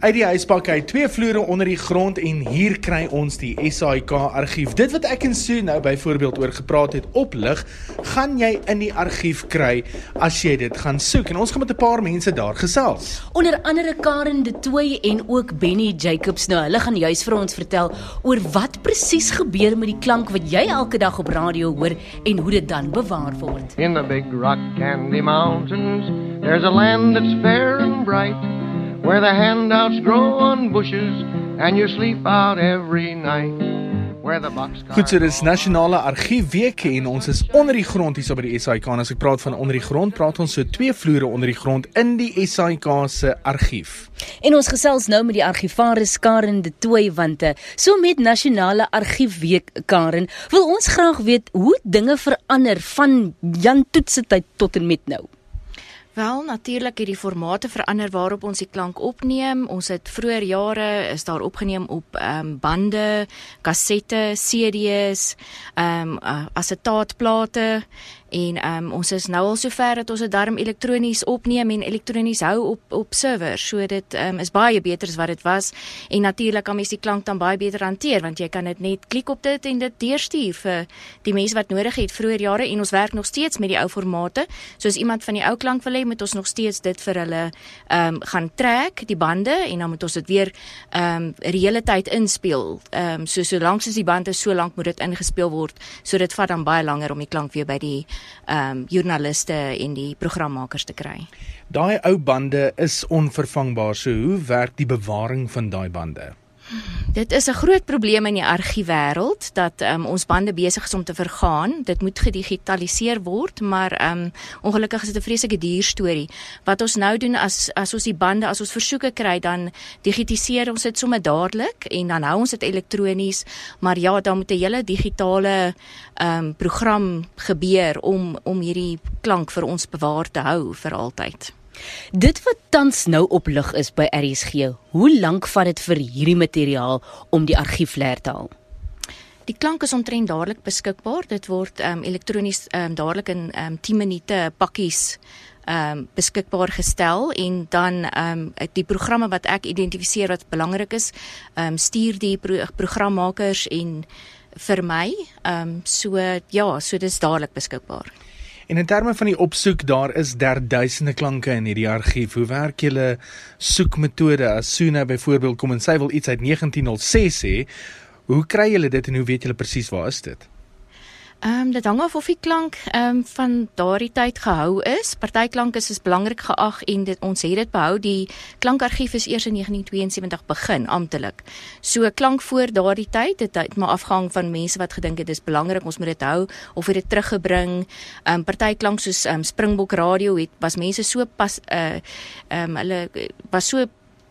Uit die huispak uit twee vloere onder die grond en hier kry ons die SAIK argief. Dit wat ek en Sue nou byvoorbeeld oor gepraat het op lig, gaan jy in die argief kry as jy dit gaan soek. En ons gaan met 'n paar mense daar gesels. Onder andere Karen de Tooy en ook Benny Jacobs nou. Hulle gaan juis vir ons vertel oor wat presies gebeur met die klank wat jy elke dag op radio hoor en hoe dit dan bewaar word. In the big rock candy mountains, there's a land that's fair and bright. Where the handouts grow on bushes and you sleep out every night. Goed, so dis nasionale argiefweek en ons is onder die grond hier so by die SAIK. En as ek praat van onder die grond, praat ons so twee vloere onder die grond in die SAIK se argief. En ons gesels nou met die argivaris Karen de Tooy want eh, so met nasionale argiefweek Karen, wil ons graag weet hoe dinge verander van Jan Toetse tyd tot en met nou. Wel, natuurlik het die formate verander waarop ons die klank opneem. Ons het vroeër jare is daar opgeneem op ehm um, bande, kassette, CD's, ehm um, uh, asetaatplate En ehm um, ons is nou al sover dat ons dit darm elektronies opneem en elektronies hou op op servers. So dit ehm um, is baie beter as wat dit was. En natuurlik kan mens die klank dan baie beter hanteer want jy kan dit net klik op dit en dit deurstuur vir die mense wat nodig het vroeër jare en ons werk nog steeds met die ou formate. So as iemand van die ou klank wil hê, moet ons nog steeds dit vir hulle ehm um, gaan trek die bande en dan moet ons dit weer ehm um, reële tyd inspel. Ehm um, so solank as die band is, so lank moet dit ingespeel word. So dit vat dan baie langer om die klank weer by die ehm um, joernaliste en die programmakers te kry. Daai ou bande is onvervangbaar. So hoe werk die bewaring van daai bande? Dit is 'n groot probleem in die argiefwêreld dat um, ons bande besig is om te vergaan. Dit moet gedigitaliseer word, maar um, ongelukkig is dit 'n vreeslike duur storie. Wat ons nou doen as as ons die bande as ons versoeke kry, dan digitiseer ons dit sommer dadelik en dan hou ons dit elektronies, maar ja, dan moet 'n hele digitale um, program gebeur om om hierdie klank vir ons bewaar te hou vir altyd. Dit wat tans nou op lig is by RSG, hoe lank vat dit vir hierdie materiaal om die argief leer te haal? Die klank is omtrent dadelik beskikbaar. Dit word ehm um, elektronies ehm um, dadelik in ehm um, 10 minute pakkies ehm um, beskikbaar gestel en dan ehm um, die programme wat ek identifiseer wat belangrik is, ehm um, stuur die pro programmakers en vir my ehm um, so ja, so dis dadelik beskikbaar. En in terme van die opsoek, daar is derduisende klanke in hierdie argief. Hoe werk julle soekmetode? As Suna byvoorbeeld kom en sy wil iets uit 1906 hê, hoe kry julle dit en hoe weet julle presies waar is dit? Ehm um, dit hang af of die klank ehm um, van daardie tyd gehou is. Party klanke is, is belangrik geag en dit ons het dit behou. Die klankargief is eers in 1972 begin amptelik. So klank voor daardie tyd, dit het maar afhang van mense wat gedink het dis belangrik ons moet dit hou of het dit teruggebring. Ehm um, party klank soos ehm um, Springbok Radio het was mense so pas uh ehm um, hulle was so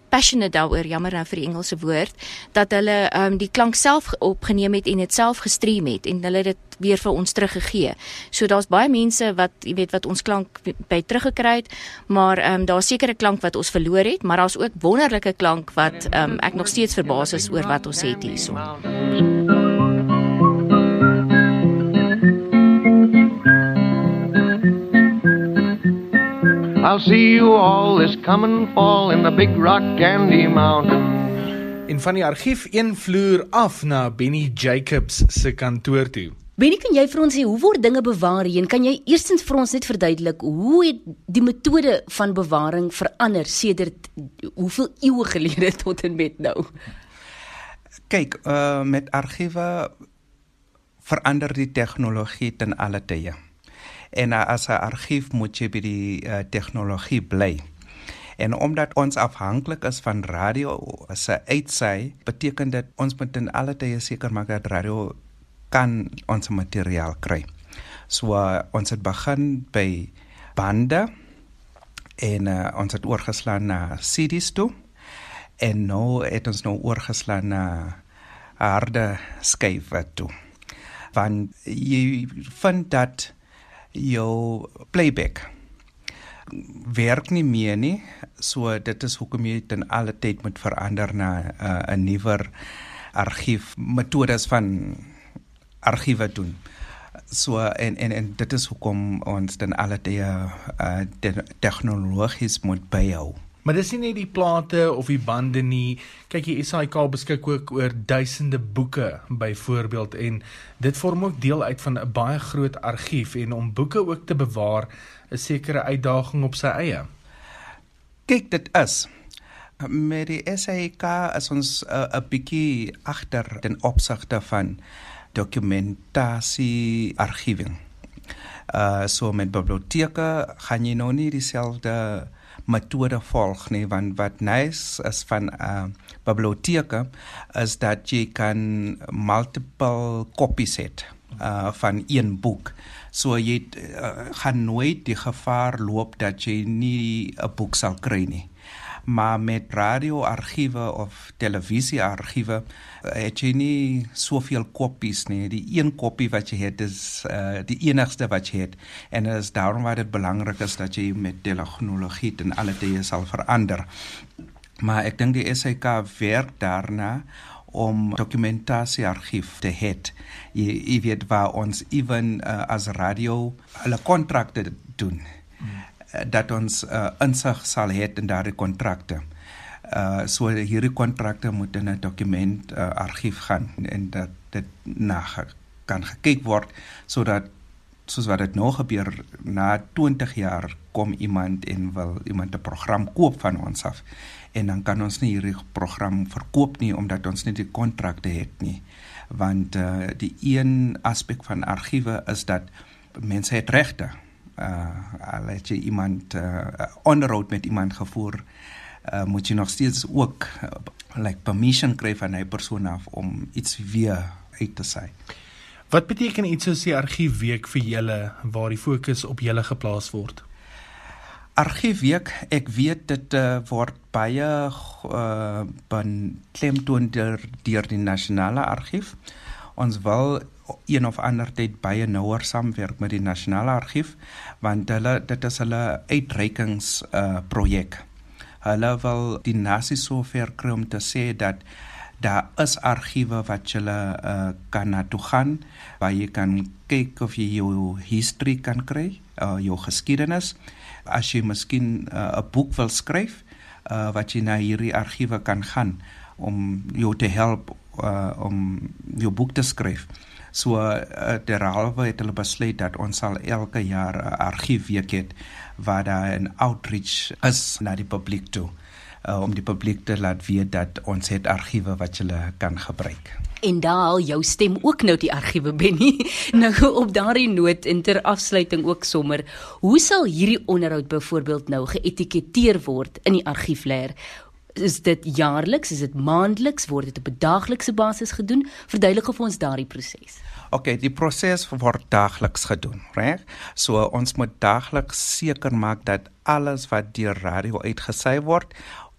passionate daaroor, jammer nou vir die Engelse woord, dat hulle um, die klank self opgeneem het en dit self gestream het en hulle dit weer vir ons teruggegee. So daar's baie mense wat jy weet wat ons klank by teruggekry het, maar ehm um, daar's sekere klank wat ons verloor het, maar daar's ook wonderlike klank wat ehm um, ek nog steeds verbaas is oor wat ons het hierso. I'll see you all this come and fall in the big rock candy mountain. En van die argief een vloer af na Benny Jacobs se kantoor toe. Benny, kan jy vir ons sê hoe word dinge bewaar hier? Kan jy eerstens vir ons net verduidelik hoe het die metode van bewaring verander sedert hoeveel eeue gelede tot en met nou? Kyk, uh met argiewe verander die tegnologie ten alle tye en uh, as 'n argief moet jy by die uh, tegnologie bly. En omdat ons afhanklik is van radio se uitsy, beteken dit ons moet in alle tye seker maak dat radio kan ons materiaal kry. So uh, ons het begin by bande en uh, ons het oorgeslaan na CD's toe en nou het ons nou oorgeslaan na harde skywe toe. Want jy vind dat jou playback werk nie meer nie. So dit is hoekom jy ten alle tyd moet verander na uh, 'n uh, nuwer argief metodes van argiewe doen. So en en en dit is hoekom ons dan alle tye uh, tegnologies moet byhou. Maar dis nie net die plate of die bande nie. Kyk, die SAIK beskik ook oor duisende boeke byvoorbeeld en dit vorm ook deel uit van 'n baie groot argief en om boeke ook te bewaar is sekere uitdaging op sy eie. Kyk, dit is met die SAIK is ons 'n uh, bietjie agter ten opsigte van dokumentasie argiving. Uh so met biblioteke gaan jy nou nie dieselfde metode volg nie want wat nice is van uh biblioteke is dat jy kan multiple copies het uh van een boek. So jy uh, gaan nooit die gevaar loop dat jy nie 'n boek sal kry nie maar met radioargiewe of televisieargiewe eh, het jy nie soveel kopies nie. Die een kopie wat jy het is uh, die enigste wat jy het en dit is daarom wat dit belangrik is dat jy met tegnologie en alle tye sal verander. Maar ek dink die SAK werk daarna om dokumentasieargief te hê. Jy, jy weet waar ons ewen uh, as radio hulle kontrakte doen. Hmm. Eh, dat ons uh, insig sal hê in daardie kontrakte. Uh so hierdie kontrakte moet in 'n dokument uh, argief gaan en dat dit na kan gekyk word sodat soos wat dit nou gebeur na 20 jaar kom iemand en wil iemand 'n program koop van ons af en dan kan ons nie hierdie program verkoop nie omdat ons nie die kontrakte het nie want uh, die een aspek van argiewe is dat mense het regte uh al het jy iemand uh onderhoud met iemand gevoer uh moet jy nog steeds ook uh, like permission kry van 'n persoon af om iets weer uit te sê. Wat beteken iets soos die argiefweek vir julle waar die fokus op julle geplaas word? Argiefweek, ek weet dit uh, word baie uh beklemtoon deur deur die nasionale argief. Ons wil een of ander tyd baie nouer saamwerk met die nasionale argief want hulle dit is hulle uitreikings uh projek. Hulle wil die nasie sover kry om te sê dat daar is argiewe wat jy uh kan na toe gaan waar jy kan kyk of jy jou history kan kry, uh jou geskiedenis. As jy miskien 'n uh, boek wil skryf, uh wat jy na hierdie argiewe kan gaan om jou te help uh om jou boek te skryf. So uh, derhalwe het hulle besluit dat ons sal elke jaar 'n uh, argiefweek hê waar daar 'n outreach is na die publiek toe uh, om die publiek te laat weet dat ons het argiewe wat hulle kan gebruik. En daar al jou stem ook nou die argiewe Benny. nou op daardie noot en ter afsluiting ook sommer, hoe sal hierdie onderhoud byvoorbeeld nou geetiketeer word in die argiefleer? Is dit jaarliks, is dit maandeliks, word dit op 'n daaglikse basis gedoen? Verduidelik vir ons daardie proses. OK, die proses word daagliks gedoen, reg? So ons moet daagliks seker maak dat alles wat deur radio uitgesy word,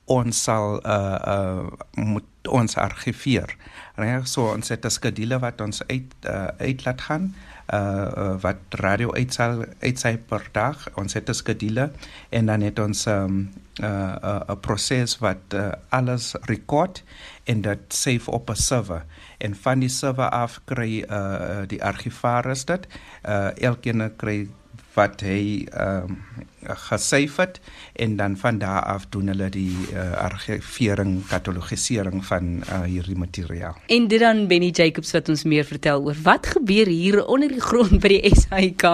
ons sal uh uh moet ons argiveer. Reg? So ons het 'n skedule wat ons uit uh, uit laat gaan uh, uh wat radio uitsal uitsy per dag. Ons het 'n skedule en dan het ons 'n um, uh, uh, 'n proses wat uh, alles rekord en dit save op 'n server. En van die server af kry uh, die argivaris dit. Uh, elkeen kry wat hy um, gesave het en dan van daar af doen hulle die uh, argivering katalogisering van uh, hierdie materiaal. En dit dan Benny Jacobs wat ons meer vertel oor wat gebeur hier onder die grond by die SAIK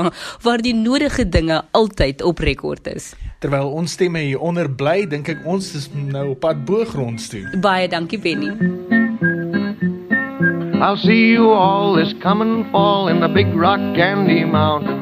waar die nodige dinge altyd op rekord is. Terwyl ons stemme hier onder bly, dink ek ons is nou op pad bo grond toe. Baie dankie Benny. I'll see you all this coming fall in the big rock candy mountain.